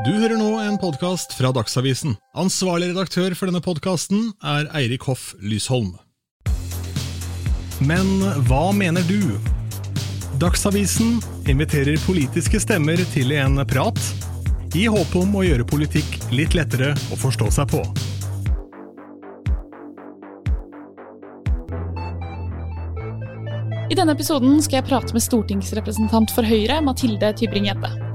Du hører nå en podkast fra Dagsavisen. Ansvarlig redaktør for denne podkasten er Eirik Hoff Lysholm. Men hva mener du? Dagsavisen inviterer politiske stemmer til en prat, i håp om å gjøre politikk litt lettere å forstå seg på. I denne episoden skal jeg prate med stortingsrepresentant for Høyre, Mathilde Tybring-Gjedde.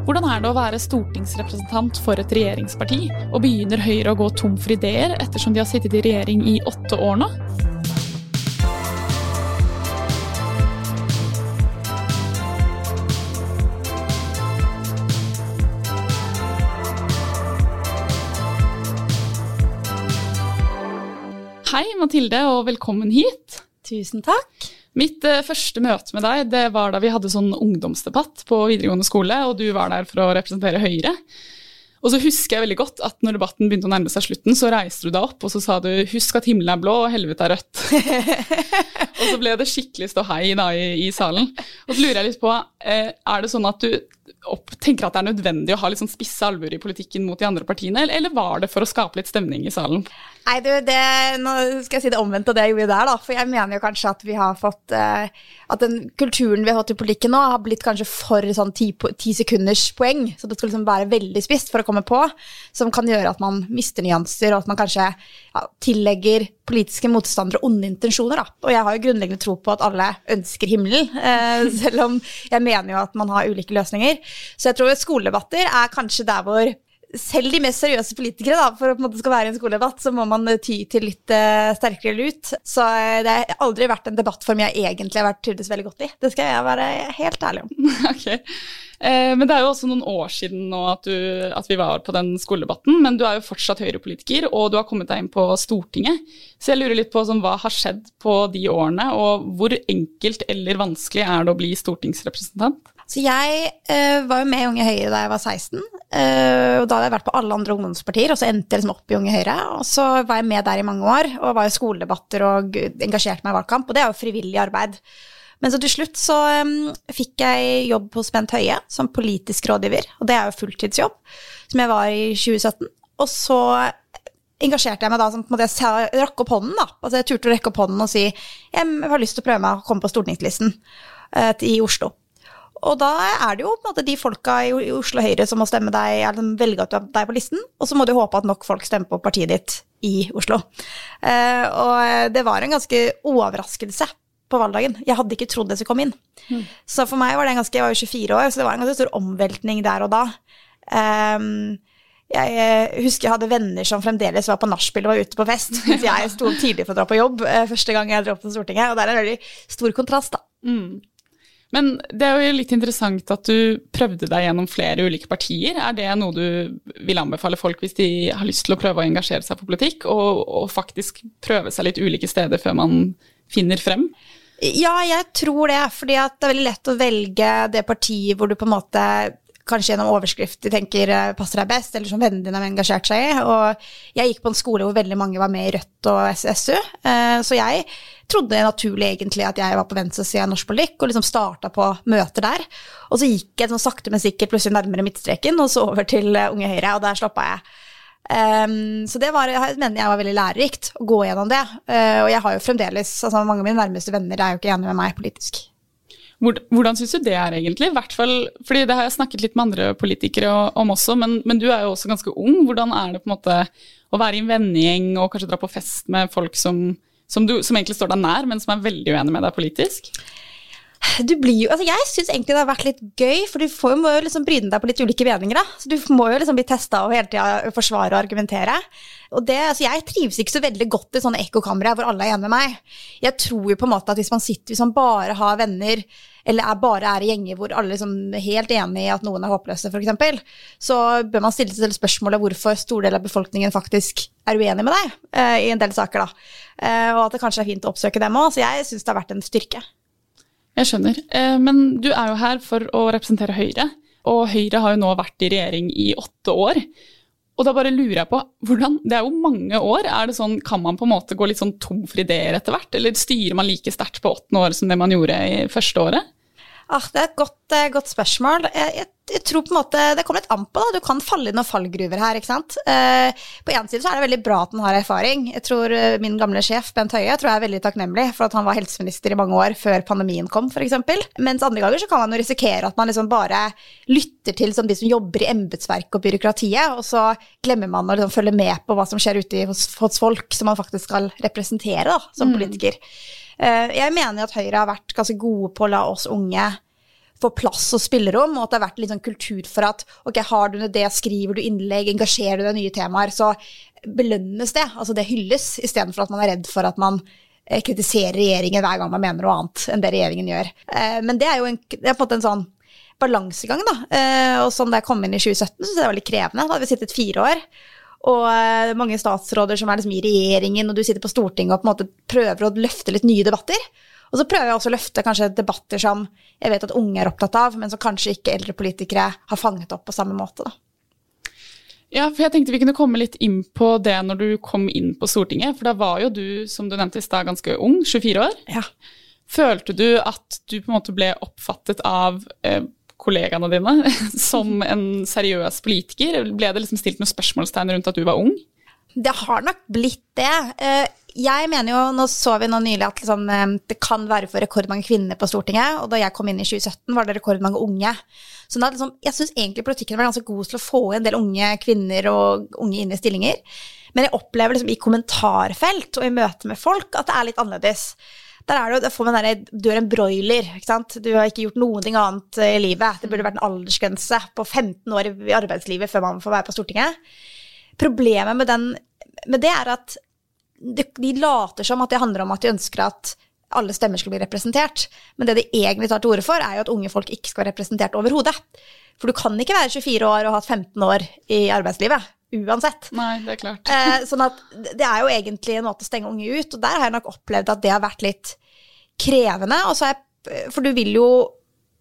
Hvordan er det å være stortingsrepresentant for et regjeringsparti, og begynner Høyre å gå tom for ideer ettersom de har sittet i regjering i åtte år nå? Hei, Mathilde, og velkommen hit. Tusen takk. Mitt eh, første møte med deg det var da vi hadde sånn ungdomsdebatt på videregående skole, og du var der for å representere Høyre. Og så husker jeg veldig godt at når debatten begynte å nærme seg slutten, så reiste du deg opp og så sa du 'husk at himmelen er blå og helvete er rødt'. og så ble det skikkelig ståhei da i, i salen. Og så lurer jeg litt på, eh, er det sånn at du opp, tenker at det er nødvendig å ha litt sånn spisse albuer i politikken mot de andre partiene, eller, eller var det for å skape litt stemning i salen? Nei, du, det, nå skal jeg si det omvendte av det jeg gjorde der, da. For jeg mener jo kanskje at vi har fått eh, At den kulturen vi har hatt i politikken nå, har blitt kanskje for sånn ti, ti sekunders poeng. Så det skal liksom være veldig spisst for å komme på, som kan gjøre at man mister nyanser, og at man kanskje ja, tillegger politiske motstandere onde intensjoner, da. Og jeg har jo grunnleggende tro på at alle ønsker himmelen, eh, selv om jeg mener jo at man har ulike løsninger. Så jeg tror skoledebatter er kanskje der hvor selv de mest seriøse politikere, da, for en måte skal være en skoledebatt, så må man ty til litt uh, sterkere lut. Så uh, det har aldri vært en debattform jeg egentlig har vært trivdes veldig godt i. Det skal jeg være helt ærlig om. Okay. Eh, men det er jo også noen år siden nå at, du, at, vi var på den skoledebatten, men du er jo fortsatt Høyre-politiker, og du har kommet deg inn på Stortinget. Så jeg lurer litt på sånn, hva har skjedd på de årene, og hvor enkelt eller vanskelig er det å bli stortingsrepresentant? Så jeg uh, var jo med i Unge Høyre da jeg var 16. Uh, og da hadde jeg vært på alle andre ungdomspartier, og så endte jeg liksom opp i Unge Høyre. Og så var jeg med der i mange år, og var i skoledebatter og engasjerte meg i valgkamp. Og det er jo frivillig arbeid. Men så til slutt så um, fikk jeg jobb hos Bent Høie som politisk rådgiver, og det er jo fulltidsjobb, som jeg var i 2017. Og så engasjerte jeg meg da som på en måte jeg rakk opp hånden, da. Altså jeg turte å rekke opp hånden og si jeg har lyst til å prøve meg å komme på stortingslisten uh, i Oslo. Og da er det jo måte de folka i Oslo Høyre som må stemme deg, eller velge at du er deg på listen, og så må du håpe at nok folk stemmer på partiet ditt i Oslo. Eh, og det var en ganske overraskelse på valgdagen. Jeg hadde ikke trodd det skulle komme inn. Mm. Så for meg var det en ganske, jeg var jo 24 år, så det var en ganske stor omveltning der og da. Um, jeg husker jeg hadde venner som fremdeles var på nachspiel og var ute på fest, mens jeg sto tidlig for å dra på jobb uh, første gang jeg dro opp til Stortinget, og det er en veldig stor kontrast, da. Mm. Men det er jo litt interessant at du prøvde deg gjennom flere ulike partier. Er det noe du vil anbefale folk hvis de har lyst til å prøve å engasjere seg på politikk, og, og faktisk prøve seg litt ulike steder før man finner frem? Ja, jeg tror det. fordi det er veldig lett å velge det partiet hvor du på en måte kanskje gjennom overskrift de tenker eh, passer deg best, eller som vennene dine har engasjert seg i. Og jeg gikk på en skole hvor veldig mange var med i Rødt og SSU, eh, så jeg trodde naturlig egentlig at jeg var på venstresida av norsk politikk, og liksom starta på møter der. Og så gikk jeg sånn sakte, men sikkert plutselig nærmere midtstreken, og så over til eh, Unge Høyre, og der slappa jeg. Um, så det var, jeg mener jeg var veldig lærerikt å gå gjennom det. Uh, og jeg har jo fremdeles altså Mange av mine nærmeste venner er jo ikke enige med meg politisk. Hvordan syns du det er, egentlig? hvert fall, fordi Det har jeg snakket litt med andre politikere om også, men, men, du er jo også ganske ung. Hvordan er det på en måte å være i en vennegjeng og kanskje dra på fest med folk som, som, du, som egentlig står deg nær, men som er veldig uenig med deg politisk? Du blir jo, altså Jeg syns egentlig det har vært litt gøy, for du får må jo liksom bryne deg på litt ulike meninger. da. Så Du må jo liksom bli testa og hele tida forsvare og argumentere. Og det, altså Jeg trives ikke så veldig godt i sånne ekkokamre hvor alle er enige med meg. Jeg tror jo på en måte at hvis man sitter, hvis man bare har venner eller er bare er i gjenger hvor alle er liksom helt enig i at noen er håpløse, f.eks., så bør man stille seg spørsmålet hvorfor stor del av befolkningen faktisk er uenig med deg uh, i en del saker, da. Uh, og at det kanskje er fint å oppsøke dem òg. Så jeg syns det har vært en styrke. Jeg skjønner. Uh, men du er jo her for å representere Høyre, og Høyre har jo nå vært i regjering i åtte år. Og da bare lurer jeg på, hvordan, Det er jo mange år. er det sånn, Kan man på en måte gå litt sånn tom for ideer etter hvert? Eller styrer man like sterkt på åttende år som det man gjorde i første året? Ah, det er et godt, eh, godt spørsmål. Jeg, jeg, jeg tror på en måte Det kommer litt an på, da. Du kan falle i noen fallgruver her, ikke sant. Eh, på én side så er det veldig bra at han har erfaring. Jeg tror eh, min gamle sjef Bent Høie tror jeg er veldig takknemlig for at han var helseminister i mange år før pandemien kom, f.eks. Mens andre ganger så kan man jo risikere at man liksom bare lytter til som de som jobber i embetsverket og byråkratiet, og så glemmer man å liksom følge med på hva som skjer ute hos, hos folk som man faktisk skal representere da, som mm. politiker. Eh, jeg mener at Høyre har vært ganske gode på å la oss unge få plass og spillerom, og at det har vært litt sånn kultur for at ok, har du det, skriver du innlegg, engasjerer du deg i nye temaer, så belønnes det. Altså det hylles, istedenfor at man er redd for at man eh, kritiserer regjeringen hver gang man mener noe annet enn det regjeringen gjør. Eh, men det er jo en, er en en sånn balansegang, da. Eh, og sånn da jeg kom inn i 2017, så syntes jeg det var litt krevende. Da hadde vi sittet fire år. Og mange statsråder som er liksom i regjeringen, og du sitter på Stortinget og på en måte prøver å løfte litt nye debatter. Og så prøver jeg også å løfte kanskje debatter som jeg vet at unge er opptatt av, men som kanskje ikke eldre politikere har fanget opp på samme måte. da. Ja, for jeg tenkte vi kunne komme litt inn på det når du kom inn på Stortinget. For da var jo du, som du nevnte i stad, ganske ung, 24 år. Ja. Følte du at du på en måte ble oppfattet av eh, kollegaene dine som en seriøs politiker? Ble det liksom stilt noen spørsmålstegn rundt at du var ung? Det har nok blitt det. Eh, jeg mener jo, nå så vi nå nylig at liksom, eh, det kan være for rekordmange kvinner på Stortinget, og da jeg kom inn i 2017, var det rekordmange unge. Så da, liksom, jeg syns egentlig politikken var ganske god til å få en del unge kvinner og unge inn i stillinger. Men jeg opplever liksom i kommentarfelt og i møte med folk at det er litt annerledes. Der er det, får man der, Du er en broiler. ikke sant? Du har ikke gjort noe annet i livet. Det burde vært en aldersgrense på 15 år i arbeidslivet før man får være på Stortinget. Problemet med, den, med det er at de, later som at det handler om at de ønsker at alle stemmer skal bli representert. Men det de egentlig tar til orde for, er jo at unge folk ikke skal være representert overhodet. For du kan ikke være 24 år og ha hatt 15 år i arbeidslivet. Uansett. Nei, det er klart. Eh, sånn at det er jo egentlig en måte å stenge unge ut, og der har jeg nok opplevd at det har vært litt krevende. Jeg, for du vil jo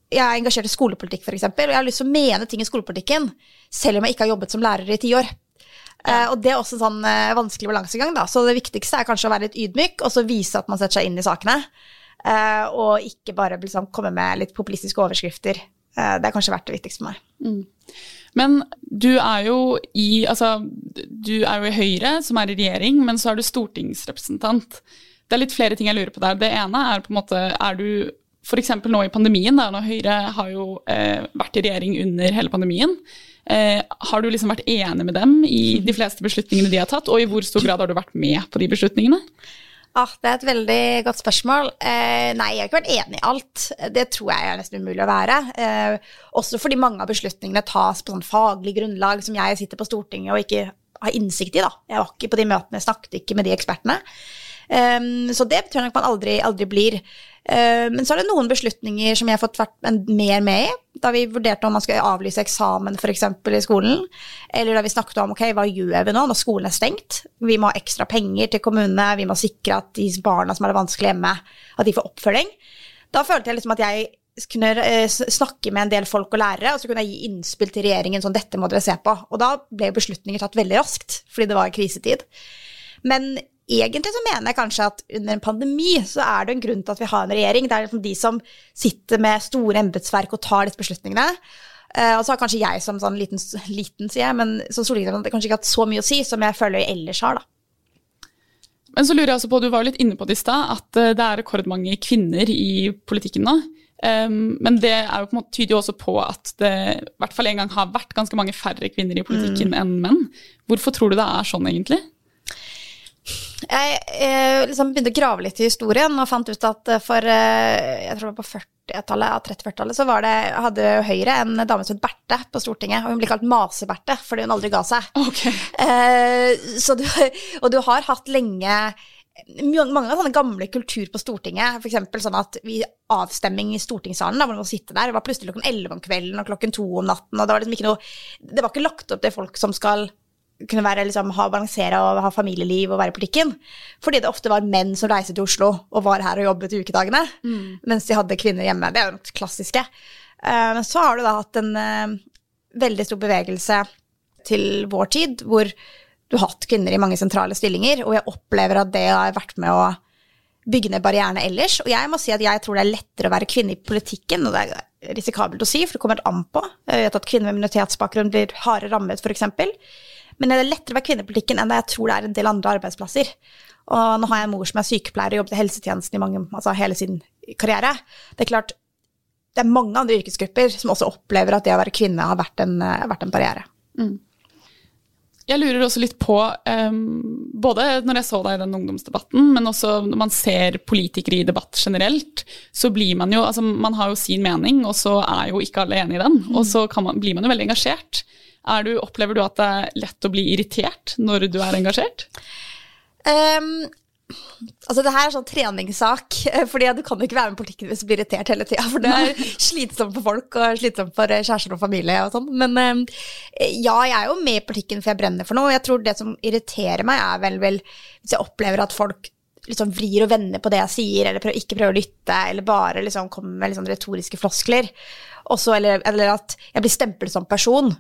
Jeg er engasjert i skolepolitikk, f.eks., og jeg har lyst til å mene ting i skolepolitikken, selv om jeg ikke har jobbet som lærer i ti år. Ja. Uh, og det er også en sånn uh, vanskelig balansegang, da. Så det viktigste er kanskje å være litt ydmyk, og så vise at man setter seg inn i sakene. Uh, og ikke bare liksom, komme med litt populistiske overskrifter. det er kanskje vært det viktigste for meg. Mm. Men du er jo i altså, du er jo i Høyre, som er i regjering, men så er du stortingsrepresentant. Det er litt flere ting jeg lurer på der. Det ene er på en måte Er du f.eks. nå i pandemien, da, når Høyre har jo vært i regjering under hele pandemien. Eh, har du liksom vært enig med dem i de fleste beslutningene de har tatt, og i hvor stor grad har du vært med på de beslutningene? Ah, det er et veldig godt spørsmål. Eh, nei, jeg har ikke vært enig i alt. Det tror jeg er nesten umulig å være. Eh, også fordi mange av beslutningene tas på sånn faglig grunnlag som jeg sitter på Stortinget og ikke har innsikt i. da. Jeg var ikke på de møtene, snakket ikke med de ekspertene. Um, så det tror jeg nok man aldri, aldri blir. Uh, men så er det noen beslutninger som jeg har fått vært mer med i. Da vi vurderte om man skulle avlyse eksamen f.eks. i skolen. Eller da vi snakket om ok, hva gjør vi nå når skolen er stengt. Vi må ha ekstra penger til kommunene, vi må sikre at de barna som har det vanskelig hjemme, at de får oppfølging. Da følte jeg liksom at jeg kunne eh, snakke med en del folk og lærere, og så kunne jeg gi innspill til regjeringen sånn dette må dere se på. Og da ble beslutninger tatt veldig raskt, fordi det var krisetid. Men egentlig så mener jeg kanskje at under en pandemi så er det en grunn til at vi har en regjering. Det er liksom de som sitter med store embetsverk og tar disse beslutningene. Uh, og så har kanskje jeg som sånn liten, liten sier jeg, men som stortingsrepresentant kanskje ikke hatt så mye å si som jeg føler jeg ellers har, da. Men så lurer jeg også på, du var jo litt inne på det i stad, at eh, det er rekordmange kvinner i politikken nå. Um, men det er jo på en måte, tyder jo også på at det i hvert fall en gang har vært ganske mange færre kvinner i politikken mm. enn menn. Hvorfor tror du det er sånn, egentlig? Jeg eh, liksom begynte å grave litt i historien og fant ut at for eh, jeg tror det var på 40-tallet, 30-40-tallet, så det, hadde Høyre en dame som het Berthe på Stortinget. Og hun ble kalt Mase-Berthe fordi hun aldri ga seg. Okay. Eh, du, og du har hatt lenge mange av sånne gamle kultur på Stortinget, f.eks. sånn at vi avstemming i stortingssalen, da, hvor man må sitte der, det var plutselig klokken 11 om kvelden og klokken to om natten, og det var liksom ikke noe Det var ikke lagt opp til folk som skal kunne være, liksom, ha, balansere og ha familieliv og være i politikken. Fordi det ofte var menn som reiste til Oslo og var her og jobbet i ukedagene, mm. mens de hadde kvinner hjemme. Det er jo det klassiske. Uh, men så har du da hatt en uh, veldig stor bevegelse til vår tid, hvor du har hatt kvinner i mange sentrale stillinger, og jeg opplever at det har vært med å bygge ned barrierene ellers. Og jeg må si at jeg tror det er lettere å være kvinne i politikken, og det er risikabelt å si, for det kommer an på. Jeg vet at kvinner med minoritetsbakgrunn blir hardere rammet, f.eks. Men det er lettere å være kvinne i politikken enn det jeg tror det er en del andre arbeidsplasser. Og nå har jeg en mor som er sykepleier og jobbet i helsetjenesten i mange, altså hele sin karriere. Det er klart, det er mange andre yrkesgrupper som også opplever at det å være kvinne har vært en, vært en barriere. Mm. Jeg lurer også litt på, um, både når jeg så deg i den ungdomsdebatten, men også når man ser politikere i debatt generelt, så blir man jo Altså, man har jo sin mening, og så er jo ikke alle enig i den. Og så man, blir man jo veldig engasjert. Du, opplever du at det er lett å bli irritert når du er engasjert? Um, Altså, det her er sånn treningssak, eh, fordi du kan jo ikke være med i politikken hvis du blir irritert hele tida. For det er slitsomt for folk og slitsomt for eh, kjærester og familie og sånn. Men um, ja, jeg er jo med i politikken for jeg brenner for noe. Jeg tror det som irriterer meg, er vel, vel hvis jeg opplever at folk liksom vrir og vender på det jeg sier, eller prøver, ikke prøver å lytte, eller bare liksom kommer med liksom retoriske floskler. Også, eller, eller at jeg blir stemplet som person.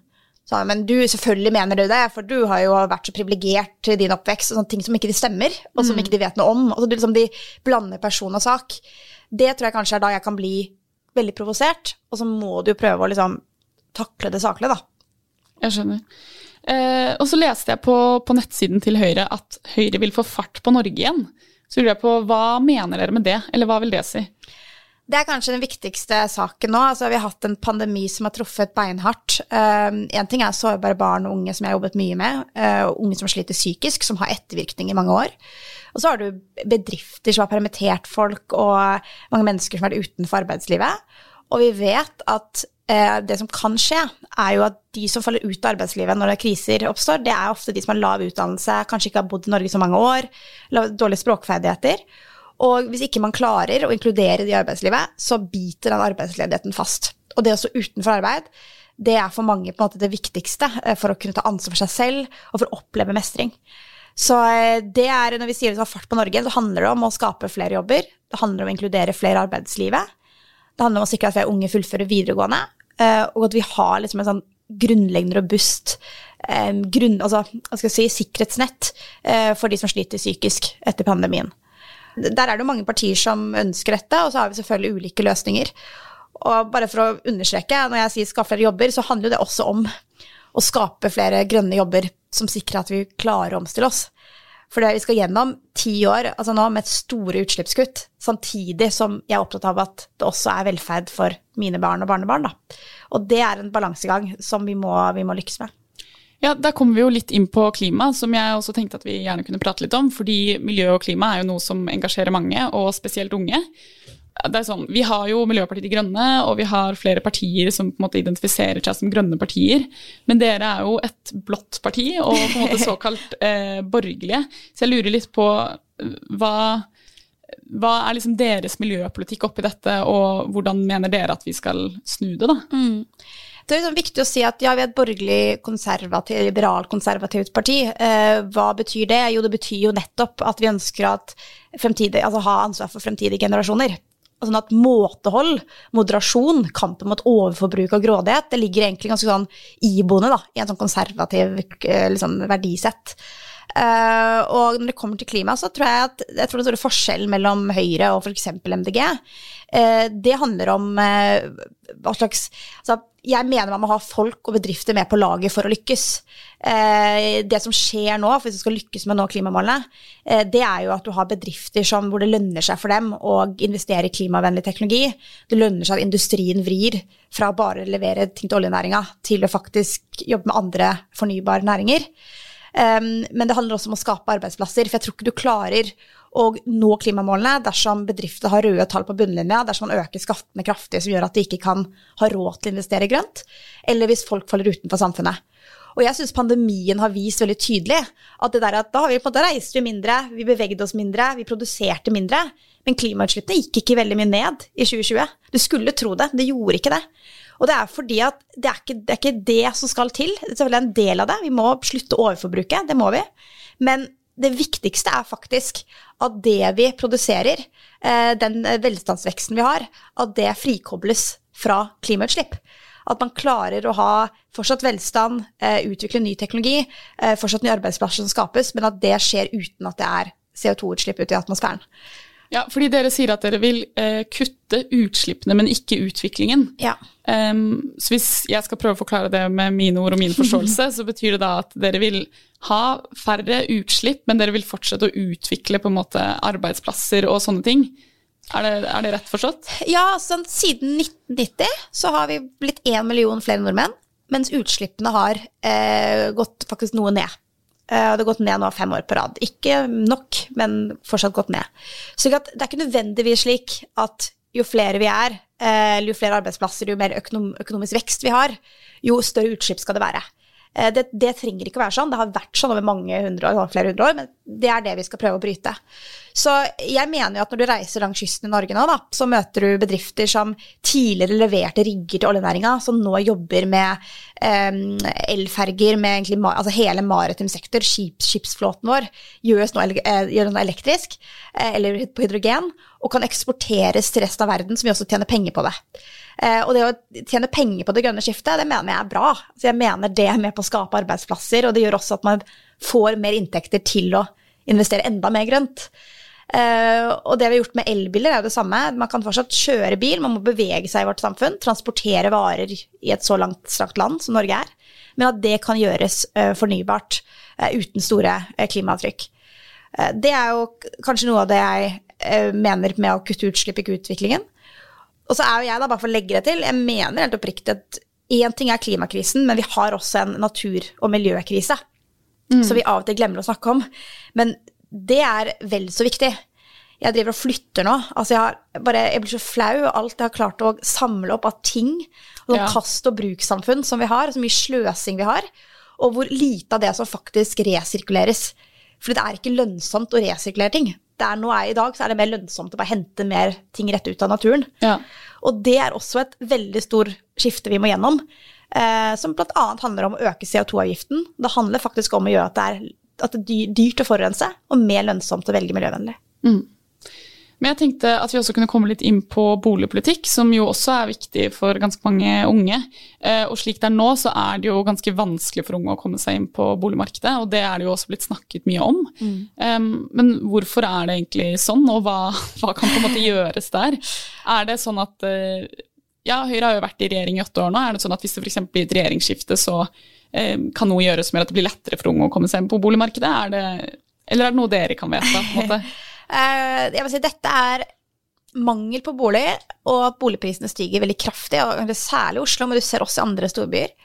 Så, men du, selvfølgelig mener du det, for du har jo vært så privilegert i din oppvekst, og sånne ting som ikke de stemmer, og som mm. ikke de vet noe om. Og så liksom, De blander person og sak. Det tror jeg kanskje er da jeg kan bli veldig provosert, og så må du jo prøve å liksom takle det saklig, da. Jeg skjønner. Eh, og så leste jeg på, på, nettsiden til Høyre at Høyre vil få fart på Norge igjen. Så lurer jeg på, hva mener dere med det, eller hva vil det si? Det er kanskje den viktigste saken nå. Altså, vi har hatt en pandemi som har truffet beinhardt. Én um, ting er sårbare barn og unge, som jeg har jobbet mye med, uh, unge som sliter psykisk, som har ettervirkning i mange år. Og så har du bedrifter som har permittert folk, og mange mennesker som har vært utenfor arbeidslivet. Og vi vet at uh, det som kan skje, er jo at de som faller ut av arbeidslivet når kriser oppstår, det er ofte de som har lav utdannelse, kanskje ikke har bodd i Norge så mange år, dårlige språkferdigheter. Og hvis ikke man klarer å inkludere det i arbeidslivet, så biter den arbeidsledigheten fast. Og det å stå utenfor arbeid, det er for mange på en måte det viktigste eh, for å kunne ta ansvar for seg selv og for å oppleve mestring. Så eh, det er, når vi sier vi skal ha fart på Norge, så handler det om å skape flere jobber. Det handler om å inkludere flere i arbeidslivet. Det handler om å sikre at flere unge fullfører videregående, eh, og at vi har liksom en sånn grunnleggende robust grunn, altså, si, sikkerhetsnett for de som sliter psykisk etter pandemien. Der er det jo mange partier som ønsker dette, og så har vi selvfølgelig ulike løsninger. Og bare for å understreke, når jeg sier skaffe flere jobber, så handler det også om å skape flere grønne jobber som sikrer at vi klarer å omstille oss. For vi skal gjennom ti år altså nå med store utslippskutt, samtidig som jeg er opptatt av at det også er velferd for mine barn og barnebarn. Da. Og det er en balansegang som vi må, vi må lykkes med. Ja, Der kommer vi jo litt inn på klima, som jeg også tenkte at vi gjerne kunne prate litt om. Fordi miljø og klima er jo noe som engasjerer mange, og spesielt unge. Det er sånn, Vi har jo Miljøpartiet De Grønne, og vi har flere partier som på en måte identifiserer seg som grønne partier. Men dere er jo et blått parti, og på en måte såkalt eh, borgerlige. Så jeg lurer litt på hva, hva er liksom deres miljøpolitikk oppi dette, og hvordan mener dere at vi skal snu det, da? Mm. Det er viktig å si at ja, vi er et borgerlig konservativ, liberalkonservativt parti. Eh, hva betyr det? Jo, det betyr jo nettopp at vi ønsker at altså ha ansvar for fremtidige generasjoner. Sånn at måtehold, moderasjon, kampen mot overforbruk og grådighet, det ligger egentlig ganske sånn iboende da, i en sånn konservativ liksom, verdisett. Uh, og når det kommer til klima, så tror jeg at jeg tror den store forskjellen mellom Høyre og f.eks. MDG, uh, det handler om uh, hva slags altså, jeg mener man må ha folk og bedrifter med på laget for å lykkes. Eh, det som skjer nå, for hvis du skal lykkes med å nå klimamålene, eh, det er jo at du har bedrifter som, hvor det lønner seg for dem å investere i klimavennlig teknologi. Det lønner seg at industrien vrir fra bare å levere ting til oljenæringa til å faktisk jobbe med andre fornybare næringer. Eh, men det handler også om å skape arbeidsplasser, for jeg tror ikke du klarer å nå klimamålene dersom bedrifter har røde tall på bunnlinja, dersom man øker skattene kraftig som gjør at de ikke kan ha råd til å investere grønt, eller hvis folk faller utenfor samfunnet. Og jeg syns pandemien har vist veldig tydelig at det der at da har vi på en måte reist jo mindre, vi bevegde oss mindre, vi produserte mindre. Men klimautslippene gikk ikke veldig mye ned i 2020. Du skulle tro det, det gjorde ikke det. Og det er fordi at det er ikke det, er ikke det som skal til. Det er selvfølgelig en del av det. Vi må slutte å overforbruke, det må vi. Men det viktigste er faktisk at det vi produserer, eh, den velstandsveksten vi har, at det frikobles fra klimautslipp. At man klarer å ha fortsatt velstand, eh, utvikle ny teknologi, eh, fortsatt nye arbeidsplasser som skapes, men at det skjer uten at det er CO2-utslipp ute i atmosfæren. Ja, fordi dere sier at dere vil eh, kutte utslippene, men ikke utviklingen. Ja. Um, så hvis jeg skal prøve å forklare det med mine ord og min forståelse, så betyr det da at dere vil ha færre utslipp, men dere vil fortsette å utvikle på en måte arbeidsplasser og sånne ting. Er det, er det rett forstått? Ja, sånn, siden 1990 så har vi blitt én million flere nordmenn, mens utslippene har eh, gått faktisk noe ned. Uh, det har gått ned nå fem år på rad. Ikke nok, men fortsatt gått ned. Så det er ikke nødvendigvis slik at jo flere vi er, eller jo flere arbeidsplasser, jo mer økonom økonomisk vekst vi har, jo større utslipp skal det være. Uh, det, det, trenger ikke å være sånn. Det har vært sånn over mange hundre år, flere hundre år, men det er det vi skal prøve å bryte. Så jeg mener jo at når du reiser langs kysten i Norge nå, da, så møter du bedrifter som tidligere leverte rigger til oljenæringa, som nå jobber med um, elferger, med egentlig, altså hele maritim sektor. Skips, skipsflåten vår gjøres nå, eh, gjør nå elektrisk, eh, eller på hydrogen, og kan eksporteres til resten av verden, som vi også tjener penger på det. Og det å tjene penger på det grønne skiftet, det mener jeg er bra. Så jeg mener det er med på å skape arbeidsplasser, og det gjør også at man får mer inntekter til å investere enda mer grønt. Uh, og det vi har gjort med elbiler, er jo det samme. Man kan fortsatt kjøre bil, man må bevege seg i vårt samfunn, transportere varer i et så langt strakt land som Norge er. Men at det kan gjøres uh, fornybart uh, uten store klimaavtrykk. det er jo kanskje noe av det jeg mener med å kutte utslipp, ikke utviklingen. Og så er jo jeg, da, bare for å legge det til, jeg mener helt oppriktig at én ting er klimakrisen, men vi har også en natur- og miljøkrise. Mm. Som vi av og til glemmer å snakke om. Men det er vel så viktig. Jeg driver og flytter nå. Altså jeg, bare, jeg, blir så flau av alt jeg har klart å samle opp av ting. Og sånn ja. kast- og brukssamfunn som vi har, så mye sløsing vi har. Og hvor lite av det som faktisk resirkuleres. For det er ikke lønnsomt å resirkulere ting. Det er nå I dag så er det mer lønnsomt å bare hente mer ting rett ut av naturen. Ja. Og det er også et veldig stor skifte vi må gjennom. Eh, som bl.a. handler om å øke CO2-avgiften. Det handler faktisk om å gjøre at det er at det er dyrt å forurense, og mer lønnsomt å velge miljøvennlig. Mm. Men jeg tenkte at vi også kunne komme litt inn på boligpolitikk, som jo også er viktig for ganske mange unge. Eh, og slik det er nå, så er det jo ganske vanskelig for unge å komme seg inn på boligmarkedet, og det er det jo også blitt snakket mye om. Mm. Men hvorfor er det egentlig sånn, og hva, hva, kan på en måte gjøres der? Er det sånn at uh, Ja, Høyre har jo vært i regjering i åtte år nå. Er det sånn at hvis det f.eks. blir et regjeringsskifte, så Eh, kan noe gjøres som gjør at det blir lettere for unge å komme seg inn på boligmarkedet? Er det, eller er det noe dere kan vedta? på en måte? Eh, jeg vil si dette er mangel på bolig, og at boligprisene stiger veldig kraftig. og Særlig i Oslo, men du ser også i andre storbyer.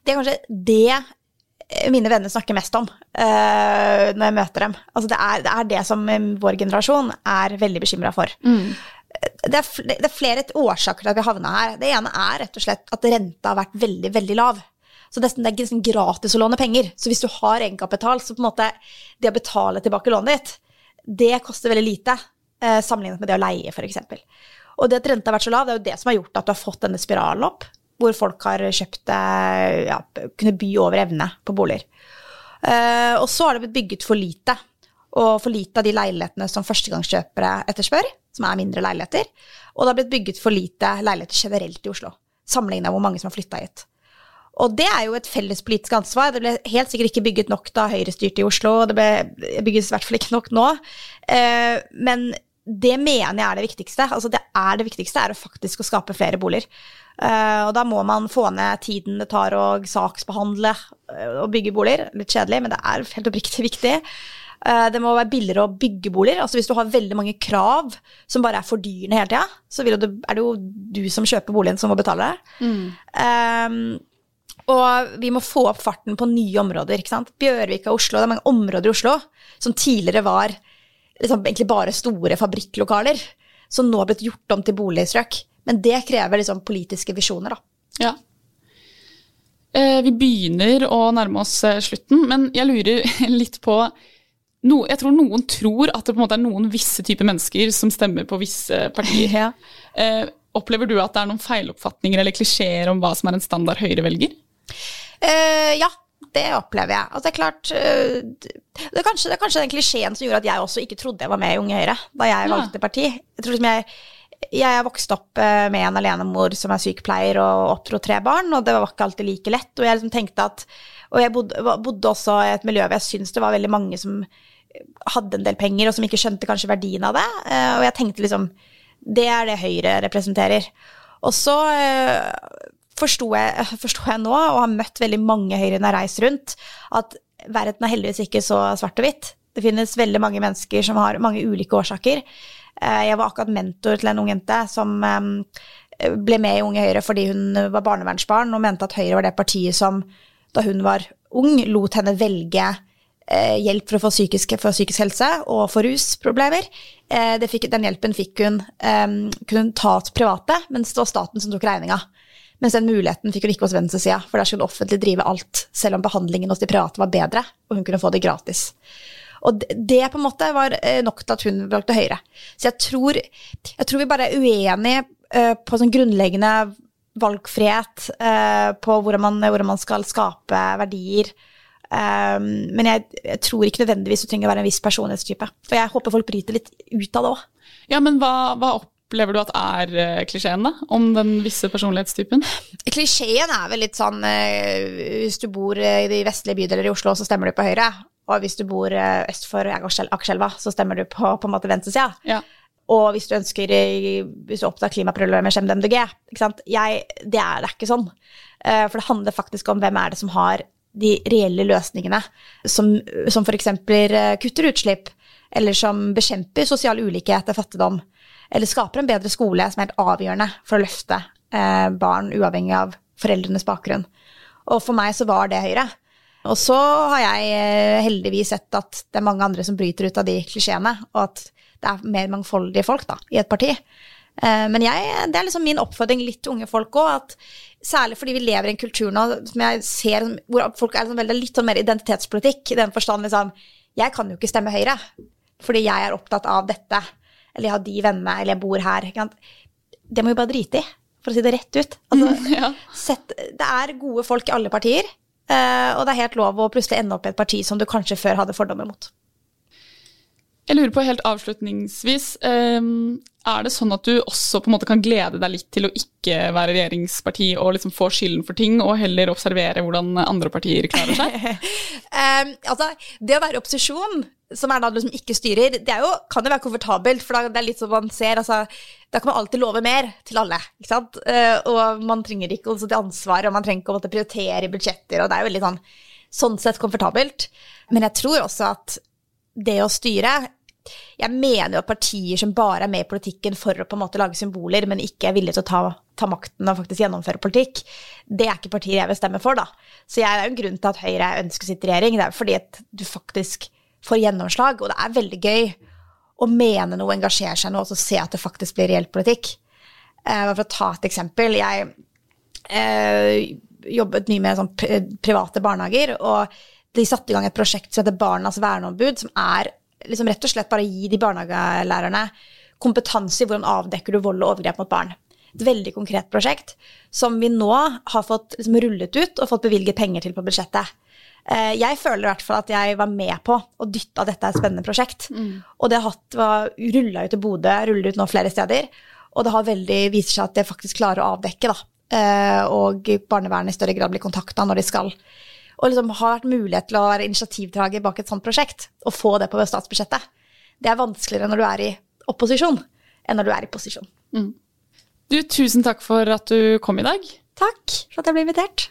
Det er kanskje det eh, mine venner snakker mest om uh, når jeg møter dem. Altså det, er, det, er, det som vår generasjon er veldig bekymra for. Mm. Det, er, det, er, flere årsaker til at vi havna her. Det ene er rett og slett at renta har vært veldig, veldig lav. Så det er nesten gratis å låne penger. Så hvis du har egenkapital, så på en måte det å betale tilbake lånet ditt, det koster veldig lite eh, sammenlignet med det å leie, f.eks. Og det at renta har vært så lav, det er jo det som har gjort at du har fått denne spiralen opp, hvor folk har kjøpt eh, ja, kunne by over evne på boliger. Eh, og så har det blitt bygget for lite. Og for lite av de leilighetene som førstegangskjøpere etterspør, som er mindre leiligheter. Og det har blitt bygget for lite leiligheter generelt i Oslo, sammenlignet med hvor mange som har flytta hit. Og det er jo et felles politisk ansvar. Det ble helt sikkert ikke bygget nok da Høyre styrte i Oslo, og det ble bygges i hvert fall ikke nok nå. Eh, men det mener jeg er det viktigste. Altså det er det viktigste er å faktisk å skape flere boliger. Uh, og da må man få ned tiden det tar å saksbehandle uh, og bygge boliger. Litt kjedelig, men det er helt oppriktig viktig. Uh, det må være billigere å bygge boliger. Altså Hvis du har veldig mange krav som bare er fordyrende hele tida, så er det jo du som kjøper boligen, som må betale Mm. Um, Og vi må få opp farten på nye områder. ikke sant? Bjørvika og Oslo, det er mange områder i Oslo som tidligere var liksom, egentlig bare store fabrikklokaler, som nå har blitt gjort om til boligstrøk. Men det krever liksom politiske visjoner, da. Ja. Eh, vi begynner å nærme oss eh, slutten, men jeg lurer litt på no, Jeg tror noen tror at det på en måte er noen visse typer mennesker som stemmer på visse partier. Ja. Eh, opplever du at det er noen feiloppfatninger eller klisjeer om hva som er en standard høyrevelger? Eh, ja, det opplever jeg. Altså, det er klart uh, det, er kanskje, det, er kanskje, den klisjeen som gjorde at jeg også ikke trodde jeg var med i Unge Høyre da jeg valgte parti. Jeg tror liksom jeg jeg er vokst opp eh, med en alenemor som er sykepleier og oppdro tre barn, og det var ikke alltid like lett. Og jeg liksom tenkte at Og jeg bodde, bodde også i et miljø hvor jeg syntes det var veldig mange som hadde en del penger, og som ikke skjønte kanskje verdien av det. Eh, og jeg tenkte liksom Det er det Høyre representerer. Og så eh, forsto jeg, jeg nå, og har møtt veldig mange Høyre når jeg har reist rundt, at verden er heldigvis ikke så svart og hvitt. Det finnes veldig mange mennesker som har mange ulike årsaker. Eh, jeg var akkurat mentor til en ung jente som ble med i Unge Høyre fordi hun var barnevernsbarn og mente at Høyre var det partiet som da hun var ung, lot henne velge eh, hjelp for psykisk, for psykisk helse og for rusproblemer. Eh, fikk, den hjelpen fikk hun eh, kunne ta til private, mens det var staten som tok regninga. Mens den muligheten fikk hun ikke hos venstresida, for der skulle hun offentlig drive alt, selv om behandlingen hos de private var bedre, og hun kunne få det gratis. Og det på en måte var eh, nok til at hun valgte Høyre. Så jeg tror, jeg tror vi bare er uenige uh, på sånn grunnleggende valgfrihet uh, på hvordan man, hvordan man, skal skape verdier. Um, men jeg, jeg, tror ikke nødvendigvis du trenger å være en viss personlighetstype. For jeg håper folk bryter litt ut av det òg. Ja, men hva, hva, opplever du at er uh, klisjeen, da? Om den visse personlighetstypen? Klisjeen er vel litt sånn uh, Hvis du bor i de vestlige bydeler i Oslo, så stemmer du på Høyre. Og hvis du bor øst for Akerselva, så stemmer du på, på en måte venstresida. Ja. Og hvis du ønsker Hvis du opptar klimaproblemer, stem MDG. Ikke sant? Jeg, det, er, det er ikke sånn. Uh, for det handler faktisk om hvem er det som har de reelle løsningene. Som, som f.eks. Uh, kutter utslipp, eller som bekjemper sosial ulikhet og fattigdom. Eller skaper en bedre skole, som er helt avgjørende for å løfte eh, barn uavhengig av foreldrenes bakgrunn. Og for meg så var det Høyre. Og så har jeg heldigvis sett at det er mange andre som bryter ut av de klisjeene, og at det er mer mangfoldige folk da, i et parti. Eh, men jeg, det er liksom min oppfordring litt til unge folk òg, at særlig fordi vi lever i en kultur nå som jeg ser hvor folk er liksom veldig, litt sånn mer identitetspolitikk, i den forstand liksom Jeg kan jo ikke stemme Høyre fordi jeg er opptatt av dette, eller jeg har de vennene, eller jeg bor her. Det må vi bare drite i, for å si det rett ut. Altså, ja. sett, det er gode folk i alle partier, eh, og det er helt lov å plutselig ende opp i et parti som du kanskje før hadde fordommer mot. Jeg lurer på helt avslutningsvis, um, er det sånn at du også på en måte kan glede deg litt til å ikke være regjeringsparti og liksom få skylden for ting, og heller observere hvordan andre partier klarer seg? um, altså, det å være opposisjon, som er da liksom ikke styrer, det jo, kan jo være komfortabelt, for da, det er litt som man ser altså, Da kan man alltid love mer til alle, ikke sant? Uh, og man trenger ikke også det ansvar, og man trenger ikke å måtte prioritere budsjetter, og det er jo litt sånn sånn sett komfortabelt. Men jeg tror også at det å styre jeg mener jo at partier som bare er med i politikken for å på en måte lage symboler, men ikke er villige til å ta, ta makten og faktisk gjennomføre politikk, det er ikke partier jeg vil stemme for, da. Så jeg, det er jo en grunn til at Høyre ønsker sitt regjering. Det er fordi at du faktisk får gjennomslag, og det er veldig gøy å mene noe, engasjere seg noe, og så se at det faktisk blir reell politikk. Uh, for å ta et eksempel. Jeg uh, jobbet mye med sånn private barnehager, og de satte i gang et prosjekt som heter Barnas verneombud, som er liksom rett og slett bare gi de barnehagelærerne kompetanse i hvordan avdekker du vold og overgrep mot barn. Et veldig konkret prosjekt som vi nå har fått liksom rullet ut og fått bevilget penger til på budsjettet. Eh, jeg føler i hvert fall at jeg var med på å dytte at dette er et spennende prosjekt. Mm. Og det har rulla ut til Bodø, ruller ut nå flere steder. Og det har veldig viser seg at det faktisk klarer å avdekke, da. Eh, og barnevernet i større grad blir kontakta når de skal og liksom har vært mulighet til å være initiativtaker bak et sånt prosjekt, og få det på statsbudsjettet. Det er vanskeligere når du er i opposisjon, enn når du er i posisjon. Mm. Du, tusen takk for at du kom i dag. Takk for at jeg ble invitert.